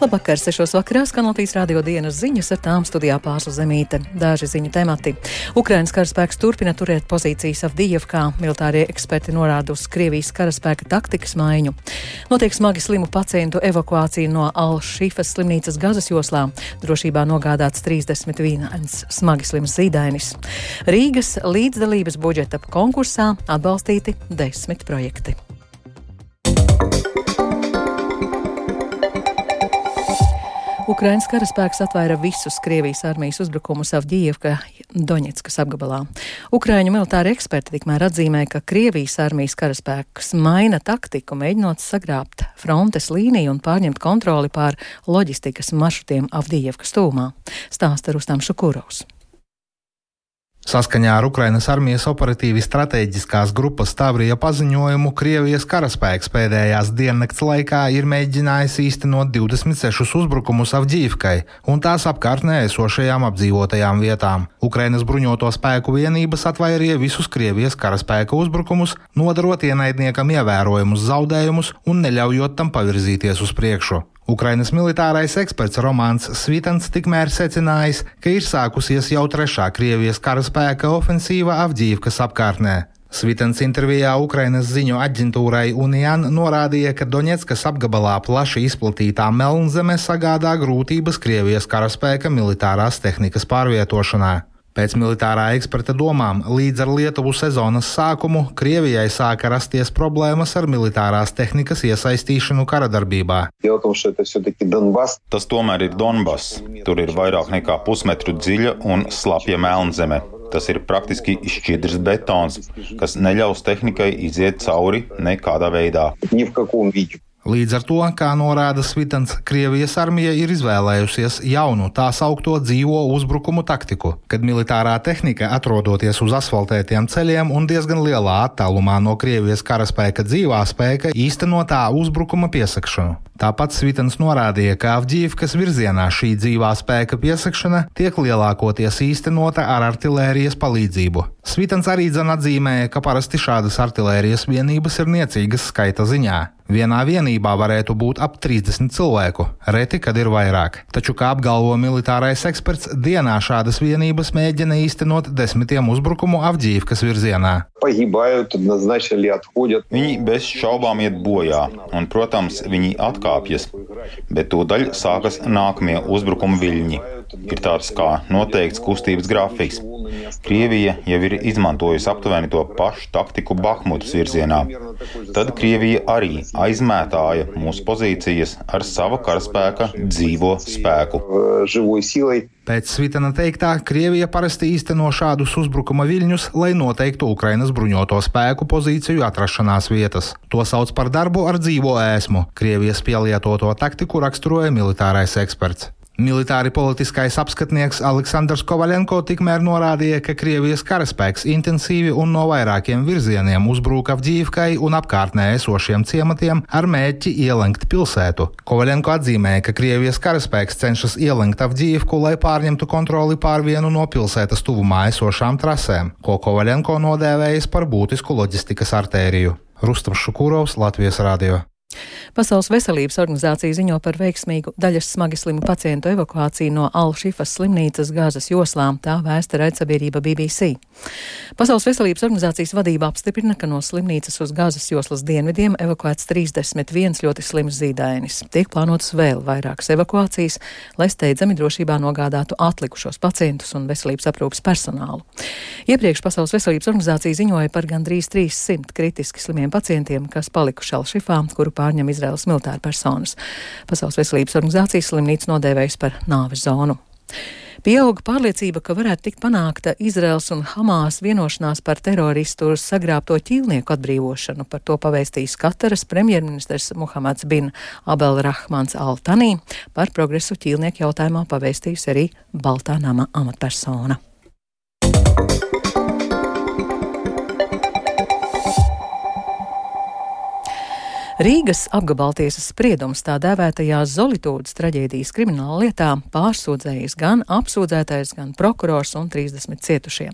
Labvakar, 6. vakarā skan Latvijas radio dienas ziņas ar tām studijā pārslu zemīte. Daži ziņu temati. Ukrainas karaspēks turpina turēt pozīcijas Avdijevkā. Militārie eksperti norāda uz Krievijas karaspēka taktikas maiņu. Notiek smagi slimu pacientu evakuācija no Al-Šifas slimnīcas Gazas joslā. Drošībā nogādāts 31 smagi slims zīdainis. Rīgas līdzdalības budžeta konkursā atbalstīti desmit projekti. Ukrainas karaspēks atvēra visus Krievijas armijas uzbrukumus Avģijevka Doņetskas apgabalā. Ukraiņu militāri eksperti tikmēr atzīmē, ka Krievijas armijas karaspēks maina taktiku, mēģinot sagrābt frontes līniju un pārņemt kontroli pār loģistikas maršrutiem Avģijevkas tūmā. Stāsta Rustam Šukurovs. Saskaņā ar Ukrainas armijas operatīvi strateģiskās grupas Tavrija paziņojumu, Krievijas karaspēks pēdējās diennakts laikā ir mēģinājis īstenot 26 uzbrukumus Avģīvkai un tās apkārtnē esošajām apdzīvotajām vietām. Ukrainas bruņoto spēku vienības atvairīja visus Krievijas karaspēka uzbrukumus, nodarot ienaidniekam ievērojumus zaudējumus un neļaujot tam pavirzīties uz priekšu. Ukrainas militārais eksperts Romāns Svitans tikmēr secinājis, ka ir sākusies jau trešā Krievijas karaspēka ofensīva Avģīvkas apkārtnē. Svitens intervijā Ukrainas ziņu aģentūrai Unijan norādīja, ka Doņetskas apgabalā plaši izplatītā melnzeme sagādā grūtības Krievijas karaspēka militārās tehnikas pārvietošanā. Pēc militārā eksperta domām, līdz ar Lietuvu sezonas sākumu Krievijai sāka rasties problēmas ar militārās tehnikas iesaistīšanu kara darbībā. Tas tomēr ir Donbass. Tur ir vairāk nekā pusmetru dziļa un slapja melnzeme. Tas ir praktiski šķidrs betons, kas neļaus tehnikai iziet cauri nekādā veidā. Līdz ar to, kā norāda Svitans, Krievijas armija ir izvēlējusies jaunu tā saukto dzīvo uzbrukumu taktiku, kad militārā tehnika, atrodoties uz asfaltētiem ceļiem un diezgan lielā attālumā no Krievijas karaspēka dzīvā spēka, īstenotā uzbrukuma piesakšanu. Tāpat Svitens norādīja, ka Avģīvkas virzienā šī dzīvā spēka piesakšana tiek lielākoties īstenota ar artērijas palīdzību. Svitens arī atzīmēja, ka parasti šādas artērijas vienības ir niecīgas skaita ziņā. Vienā vienībā varētu būt ap 30 cilvēku, reti, kad ir vairāk. Taču, kā apgalvo militārais eksperts, dienā šādas vienības mēģina īstenot desmitiem uzbrukumu Avģīvkas virzienā. Viņi bez šaubām iet bojā, un, protams, viņi atkāpjas, bet tūdaļ sākas nākamie uzbrukuma viļņi. Ir tāds kā noteikts kustības grafiks. Krievija jau ir izmantojusi aptuveni to pašu taktiku Bahmutas virzienā. Tad Krievija arī aizmētāja mūsu pozīcijas ar sava karaspēka dzīvo spēku. Pēc Svitana teiktā, Krievija parasti īsteno šādus uzbrukuma viļņus, lai noteiktu Ukrainas bruņoto spēku pozīciju atrašanās vietas. To sauc par darbu ar dzīvo ēsmu. Krievijas pielietoto taktiku raksturoja militārais eksperts. Militāri politiskais apskatnieks Aleksandrs Kovaļenko tikmēr norādīja, ka Krievijas karaspēks intensīvi un no vairākiem virzieniem uzbruka Avģīvkai un apkārtnē esošiem ciematiem ar mērķi ielenkt pilsētu. Kovaļenko atzīmēja, ka Krievijas karaspēks cenšas ielenkt Avģīvku, lai pārņemtu kontroli pār vienu no pilsētas tuvumā esošām trasēm, ko Kovaļenko nodēvējis par būtisku loģistikas artēriju. Rustam Šukurovs, Latvijas Radio. Pasaules veselības organizācija ziņo par veiksmīgu daļas smagi slimu pacientu evakuāciju no Alšifas slimnīcas gāzes joslām, tā vēsta raidsabiedrība BBC. Pasaules veselības organizācijas vadība apstiprina, ka no slimnīcas uz gāzes joslas dienvidiem evakuēts 31 ļoti slims zīdainis. Tiek plānotas vēl vairākas evakuācijas, lai steidzami drošībā nogādātu atlikušos pacientus un veselības aprūpas personālu. Iepriekš Pasaules veselības organizācija ziņoja par gandrīz 300 kritiski slimiem pacientiem, kas palikuši Alšifā, kuru pārņem Izraels militāra personas. Pasaules veselības organizācijas slimnīca nodēvējas par nāves zonu. Pieauga pārliecība, ka varētu tikt panākta Izraels un Hamās vienošanās par teroristu sagrābto ķīlnieku atbrīvošanu. Par to pavēstījis Kataras premjerministrs Muhamads bin Abel Rahmans Altanī. Par progresu ķīlnieku jautājumā pavēstījusi arī Baltā nama amatpersona. Rīgas apgabaltiesas spriedums tā dēvētajās Zolitūdas traģēdijas krimināla lietā pārsūdzējis gan apsūdzētais, gan prokurors un 30 cietušie.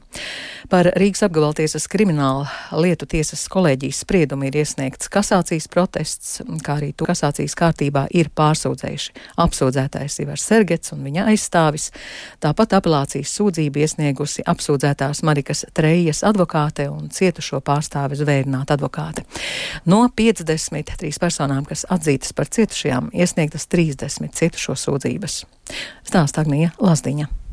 Par Rīgas apgabaltiesas krimināla lietu tiesas kolēģijas spriedumu ir iesniegts kasācijas protests, kā arī to kasācijas kārtībā ir pārsūdzējuši apsūdzētais Ivars Sergets un viņa aizstāvis. Tāpat apelācijas sūdzību iesniegusi apsūdzētās Marikas Trejas advokāte un cietušo pārstāvis vērināta advokāte. No 50 trīs personām, kas atzītas par cietušajām, iesniegtas 30 cietušo sūdzības. Stāsta Agnija Lazdiņa.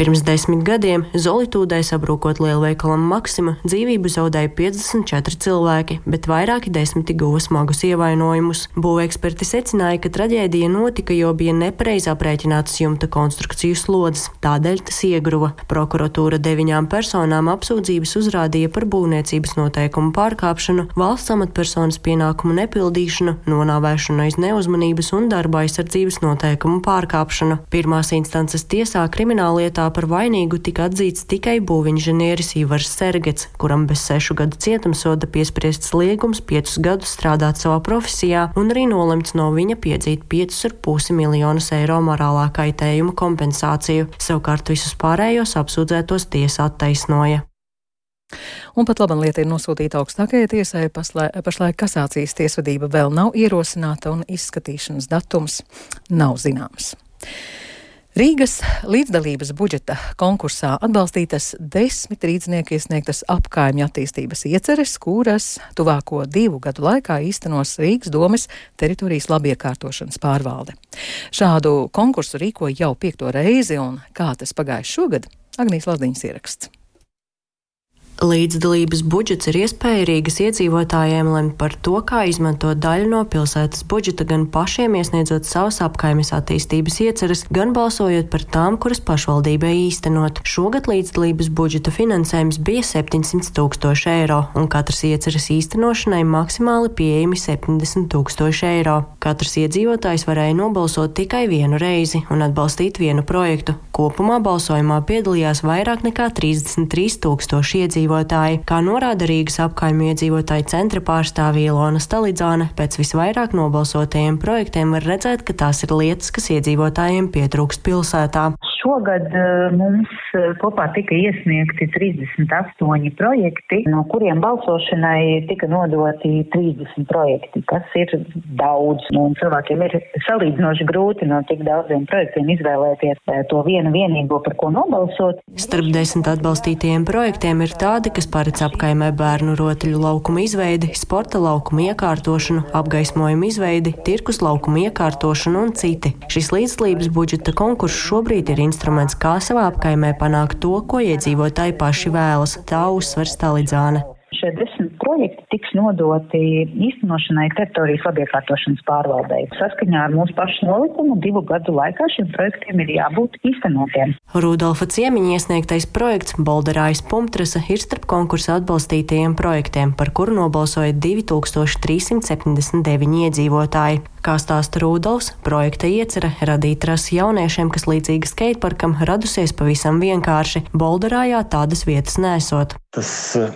Pirms desmit gadiem Zolitūdai sabrūkot lielveikalam Maksima dzīvību zaudēja 54 cilvēki, bet vairāki desmiti guva smagus ievainojumus. Būveksperti secināja, ka traģēdija notika, jo bija nepareizi aprēķinātas jumta konstrukciju slodzes, tādēļ tas iegruva. Prokuratūra deviņām personām apsūdzības uzrādīja par būvniecības noteikumu pārkāpšanu, valsts amatpersonas pienākumu nepildīšanu, nonāvēšanu aiz neuzmanības un darba aizsardzības noteikumu pārkāpšanu. Pirmās instances tiesā krimināllietā par vainīgu tika atzīts tikai būvinženieris Ivars Sergets, kuram bez sešu gadu cietumsoda piespriests liegums piecus gadus strādāt savā profesijā un arī nolemts no viņa piedzīt 5,5 miljonus eiro morālā kaitējuma kompensāciju. Savukārt visus pārējos apsūdzētos tiesa attaisnoja. Un pat laba lieta ir nosūtīta augstākajai tiesai, pašlaik kasācijas tiesvedība vēl nav ierosināta un izskatīšanas datums nav zināms. Rīgas līdzdalības budžeta konkursā atbalstītas desmit rīznieku iesniegtas apkaimju attīstības ieceres, kuras tuvāko divu gadu laikā īstenos Rīgas domes teritorijas labiekārtošanas pārvalde. Šādu konkursu rīkoja jau piekto reizi, un kā tas pagājuši šogad, Agnijas Lazdiņas ieraksts. Līdzdalības budžets ir iespēja Rīgas iedzīvotājiem lemt par to, kā izmantot daļu no pilsētas budžeta, gan pašiem iesniedzot savas apkaimes attīstības ieceres, gan balsojot par tām, kuras pašvaldībai īstenot. Šogad līdzdalības budžeta finansējums bija 700 tūkstoši eiro, un katras ieceres īstenošanai maksimāli pieejami 70 tūkstoši eiro. Katrs iedzīvotājs varēja nobalsot tikai vienu reizi un atbalstīt vienu projektu. Kopumā balsojumā piedalījās vairāk nekā 33 tūkstoši iedzīvotāji iedzīvotāji. Kā norāda Rīgas apkaimju iedzīvotāju centra pārstāvja Ilona Stalidzāne, pēc visvairāk nobalsotajiem projektiem var redzēt, ka tās ir lietas, kas iedzīvotājiem pietrūkst pilsētā. Šogad eh, mums eh, kopā tika iesniegti 38 projekti, no kuriem balsošanai tika nodoti 30 projekti, kas ir daudz. Nu, un cilvēkiem ir salīdzinoši grūti no tik daudziem projektiem izvēlēties eh, to vienu vienīgo, par ko nobalsot. Starp desmit atbalstītajiem projektiem ir tādi, kas paredz apkaimē bērnu rotaļu laukumu izveidi, sporta laukumu iekārtošanu, apgaismojumu izveidi, tirkus laukumu iekārtošanu un citi. Šis līdzdalības budžeta konkurss šobrīd ir instruments, kā savā apkaimē panākt to, ko iedzīvotāji paši vēlas. Tā uzsver Stalidzāne. Šie desmit projekti tiks nodoti īstenošanai teritorijas labiekārtošanas pārvaldei. Saskaņā ar mūsu pašu nolikumu divu gadu laikā šiem projektiem ir jābūt īstenotiem. Rudolfa Ciemiņa iesniegtais projekts Bolderājas Pumtrasa ir starp konkursa atbalstītajiem projektiem, par kuru nobalsoja 2379 iedzīvotāji. Kā stāsta Rudolfs, projekta iecerē radīt trasi jauniešiem, kas līdzīgi skateparkam radusies pavisam vienkārši. Bolderājā tādas vietas nesot. Tas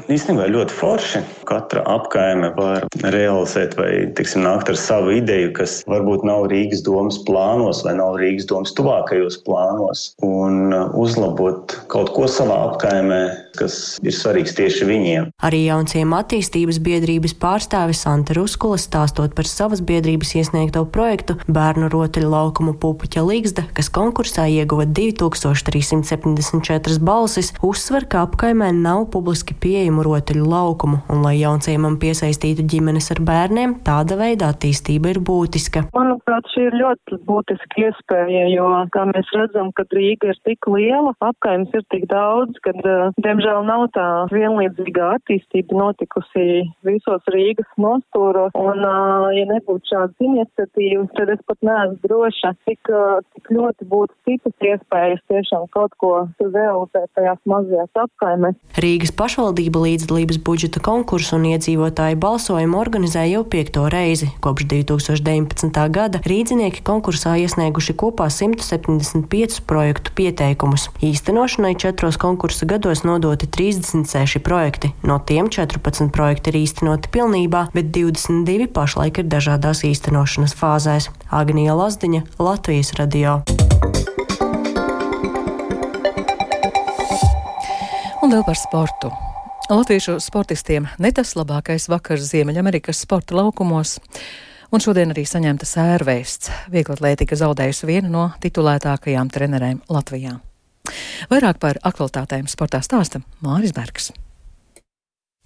īstenībā ir ļoti forši. Katra apkaime var realizēt vai tiksim, nākt ar savu ideju, kas varbūt nav Rīgas domas plānos vai nav Rīgas domas tuvākajos plānos, un uzlabot kaut ko savā apkaimē, kas ir svarīgs tieši viņiem. Arī jaunciem attīstības biedrības pārstāvis Santa Ruskula stāstot par savas biedrības iesniegto projektu bērnu rotaļu laukumu pupuķa līgzda, kas konkursā ieguva 2374 balsis, uzsver, ka apkaimē nav publiski pieejamu rotaļu laukumu, un lai jaunciemam piesaistītu ģimenes ar bērniem, tāda veida attīstība ir būtiska. Manuprāt, šī ir ļoti būtiska iespēja, jo, kā mēs redzam, kad Rīga ir tik liela, apkaimes ir tik daudz, kad, diemžēl, diemžēl nav tā vienlīdzīga attīstība notikusi visos Rīgas nostūros. Un, ja nebūtu šādas iniciatīvas, tad es pat neesmu droša, cik, cik ļoti būtu citas iespējas tiešām kaut ko realizēt tajās mazajās apkaimēs. Rīgas pašvaldība līdzdalības budžeta konkursu un iedzīvotāju balsojumu organizē jau piekto reizi. Kopš 2019. gada Rīdzinieki konkursā iesnieguši kopā 175 projektu pieteikumus. Īstenošanai četros konkursa gados nodoti 36 projekti. No tiem 14 projekti ir īstenoti pilnībā, bet 22 pašlaik ir dažādās īstenošanas fāzēs. Agnija Lazdiņa, Latvijas radio. Un vēl par sportu. Latviešu sportistiem ne tas labākais vakars Ziemeļamerikas sporta laukumos. Un šodien arī saņemta sērvēsts. Vieglatlētika zaudējusi vienu no titulētākajām trenerēm Latvijā. Vairāk par aktualitātēm sportā stāsta Māris Bergs.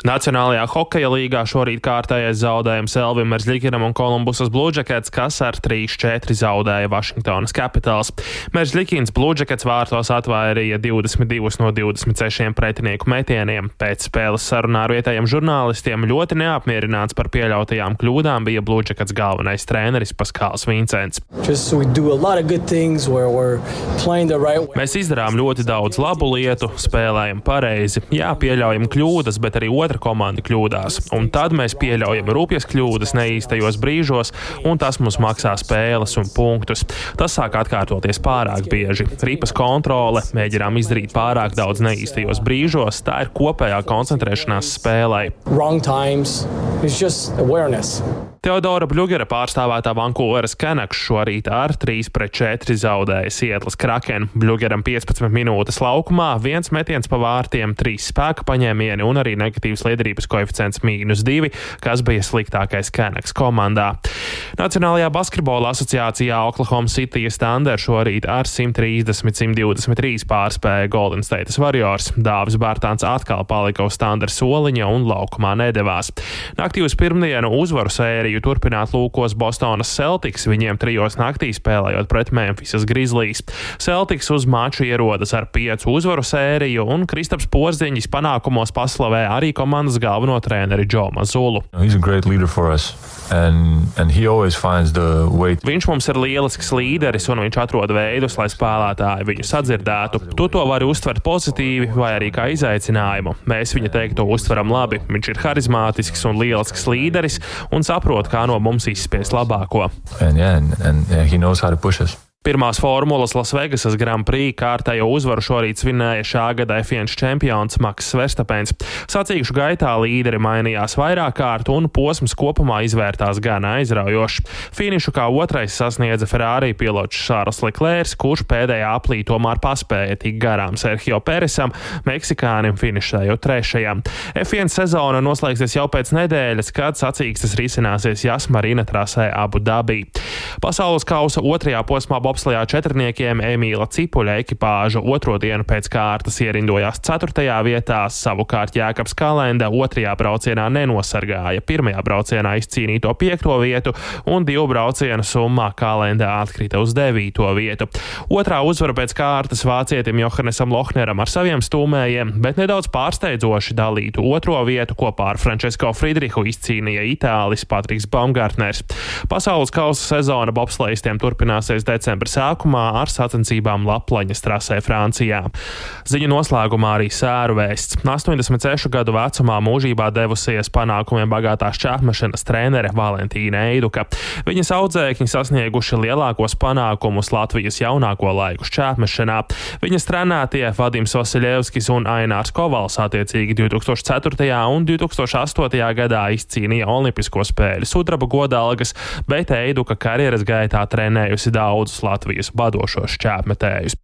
Nacionālajā hokeja līgā šorīt kārtējais zaudējums Elvim Merzļikinam un Kolumbusas Bluežakets, kas ar 3-4 zaudēja Vašingtonas Capitals. Merzļikins Bluežakets vārtos atvairīja 22 no 26 pretinieku metieniem. Pēc spēles sarunā ar vietējiem žurnālistiem ļoti neapmierināts par pieļautajām kļūdām bija Bluežakets galvenais treneris Paskāls Vincents. Mēs izdarām ļoti daudz labu lietu, spēlējam pareizi, jā, pieļaujam kļūdas, bet arī otrs otra komanda kļūdās. Un tad mēs pieļaujam rūpjas kļūdas neīstajos brīžos, un tas mums maksā spēles un punktus. Tas sāk atkārtoties pārāk bieži. Ripas kontrole, mēģinām izdarīt pārāk daudz neīstajos brīžos, tā ir kopējā koncentrēšanās spēlē. Teodora Bļūgera pārstāvētā Vankūveras Canucks šorīt ar 3-4 zaudēja Sietlas Kraken. Bļūgeram 15 minūtes laukumā, viens metiens pa vārtiem, trīs spēka paņēmieni un arī negatīvs liederības koeficients mīnus 2, kas bija sliktākais Canucks komandā. Nacionālajā basketbola asociācijā Oklahoma City Thunder šorīt ar 130-123 pārspēja Golden State Warriors. Dāvis Bārtāns atkal palika uz Thunder soliņa un laukumā nedavās. Naktī uz pirmdienu uzvaru sēriju turpināt lūkos Bostonas Celtics, viņiem trijos naktī spēlējot pret Memphisas Grizzlies. Celtics uz maču ierodas ar piecu uzvaru sēriju, un Kristaps Porziņš panākumos paslavē arī komandas galveno treneri Džo Mazulu. And, and viņš mums ir lielisks līderis, un viņš atrod veidus, lai spēlētāji viņu sadzirdētu. Tu to vari uztvert pozitīvi vai arī kā izaicinājumu. Mēs viņa teikto uztveram labi. Viņš ir harizmātisks un lielisks līderis un saprot, saprot, kā no mums izspiest labāko. And, yeah, and, and, yeah, Pirmās formulas Lasvegasas Grand Prix kārtējo uzvaru šorīt svinēja šā gada F1 čempions Maks Verstapens. Sacīkšu gaitā līderi mainījās vairāk kārt un posms kopumā izvērtās gan aizraujoši. Finišu kā otrais sasniedza Ferrari pilots Šārls Leklērs, kurš pēdējā aplī tomēr paspēja tik garām Sergio Peresam, Meksikānim finišējot trešajam. F1 sezona noslēgsies jau pēc nedēļas, kad sacīkstes risināsies Jasmarina trasē Abu Dabī. Pasaules kausa otrajā posmā Bobs bobslajā četrniekiem Emīla Cipuļa ekipāža otro dienu pēc kārtas ierindojās ceturtajā vietā, savukārt Jēkabs Kalenda otrajā braucienā nenosargāja pirmajā braucienā izcīnīto piekto vietu un divu braucienu summā Kalenda atkrita uz devīto vietu. Otrā uzvara pēc kārtas vācietim Johannesam Lohneram ar saviem stūmējiem, bet nedaudz pārsteidzoši dalītu otro vietu kopā ar Francesco Friedrihu izcīnīja Itālis Patriks Baumgartners. Pasaules kausa sezona bobslējistiem turpināsies decembrī novembra sākumā ar sacensībām Laplaņas trasē Francijā. Ziņu noslēgumā arī sēru vēsts. 86 gadu vecumā mūžībā devusies panākumiem bagātās čāpmešanas trenere Valentīna Eiduka. Viņas audzēkņi sasnieguši lielākos panākumus Latvijas jaunāko laiku čāpmešanā. Viņas trenētie Vadims Vasiljevskis un Ainārs Kovals attiecīgi 2004. un 2008. gadā izcīnīja Olimpisko spēļu sudraba godalgas, bet Eiduka karjeras gaitā trenējusi daudzus Latvijas vadošos šķēpmetējus.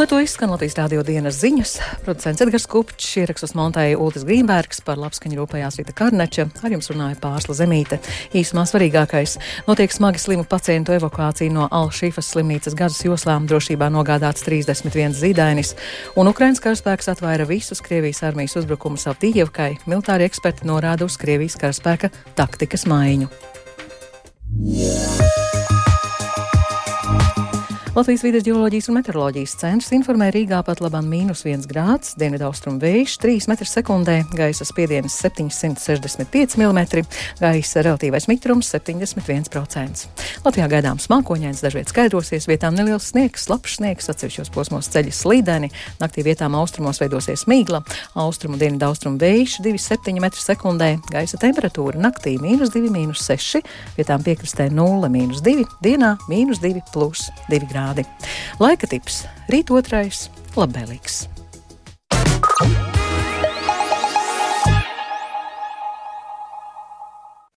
Un ar to izskan Latvijas rādio dienas ziņas. Producents Edgars Kupčs, ierakstus montēja Ulris Grīmbergs, par labskaņu rūpējās Rita Karneča, ar jums runāja Pārsla Zemīte. Īsumā svarīgākais - notiek smagi slimu pacientu evakuācija no Alšīfas slimnīcas gazas joslām, drošībā nogādāts 31 zīdainis, un Ukrainas karaspēks atvaira visus Krievijas armijas uzbrukumus ap Tījevkai. Militāri eksperti norāda uz Krievijas karaspēka taktikas maiņu. Yeah. Latvijas vides geoloģijas un meteoroloģijas centrs informē Rīgā pat labam mīnus 1 grāds, dienvidaustrum vējš 3 m2, gaisa spiediens 765 mm, gaisa relatīvais mitrums 71%. Latvijā gaidāms mākoņains, dažviet skaidrosies, vietām neliels sniegs, slapjš sniegs, atsevišķos posmos ceļi slīdeni, naktī vietām austrumos veidosies mīgla, austrumu dienvidaustrumu vējš 2,7 m2, gaisa temperatūra naktī mīnus 2, mīnus 6, vietām piekrastē 0, mīnus 2, dienā mīnus 2, plus 2 grādi. Laika tips - rīt otrais - labvēlīgs.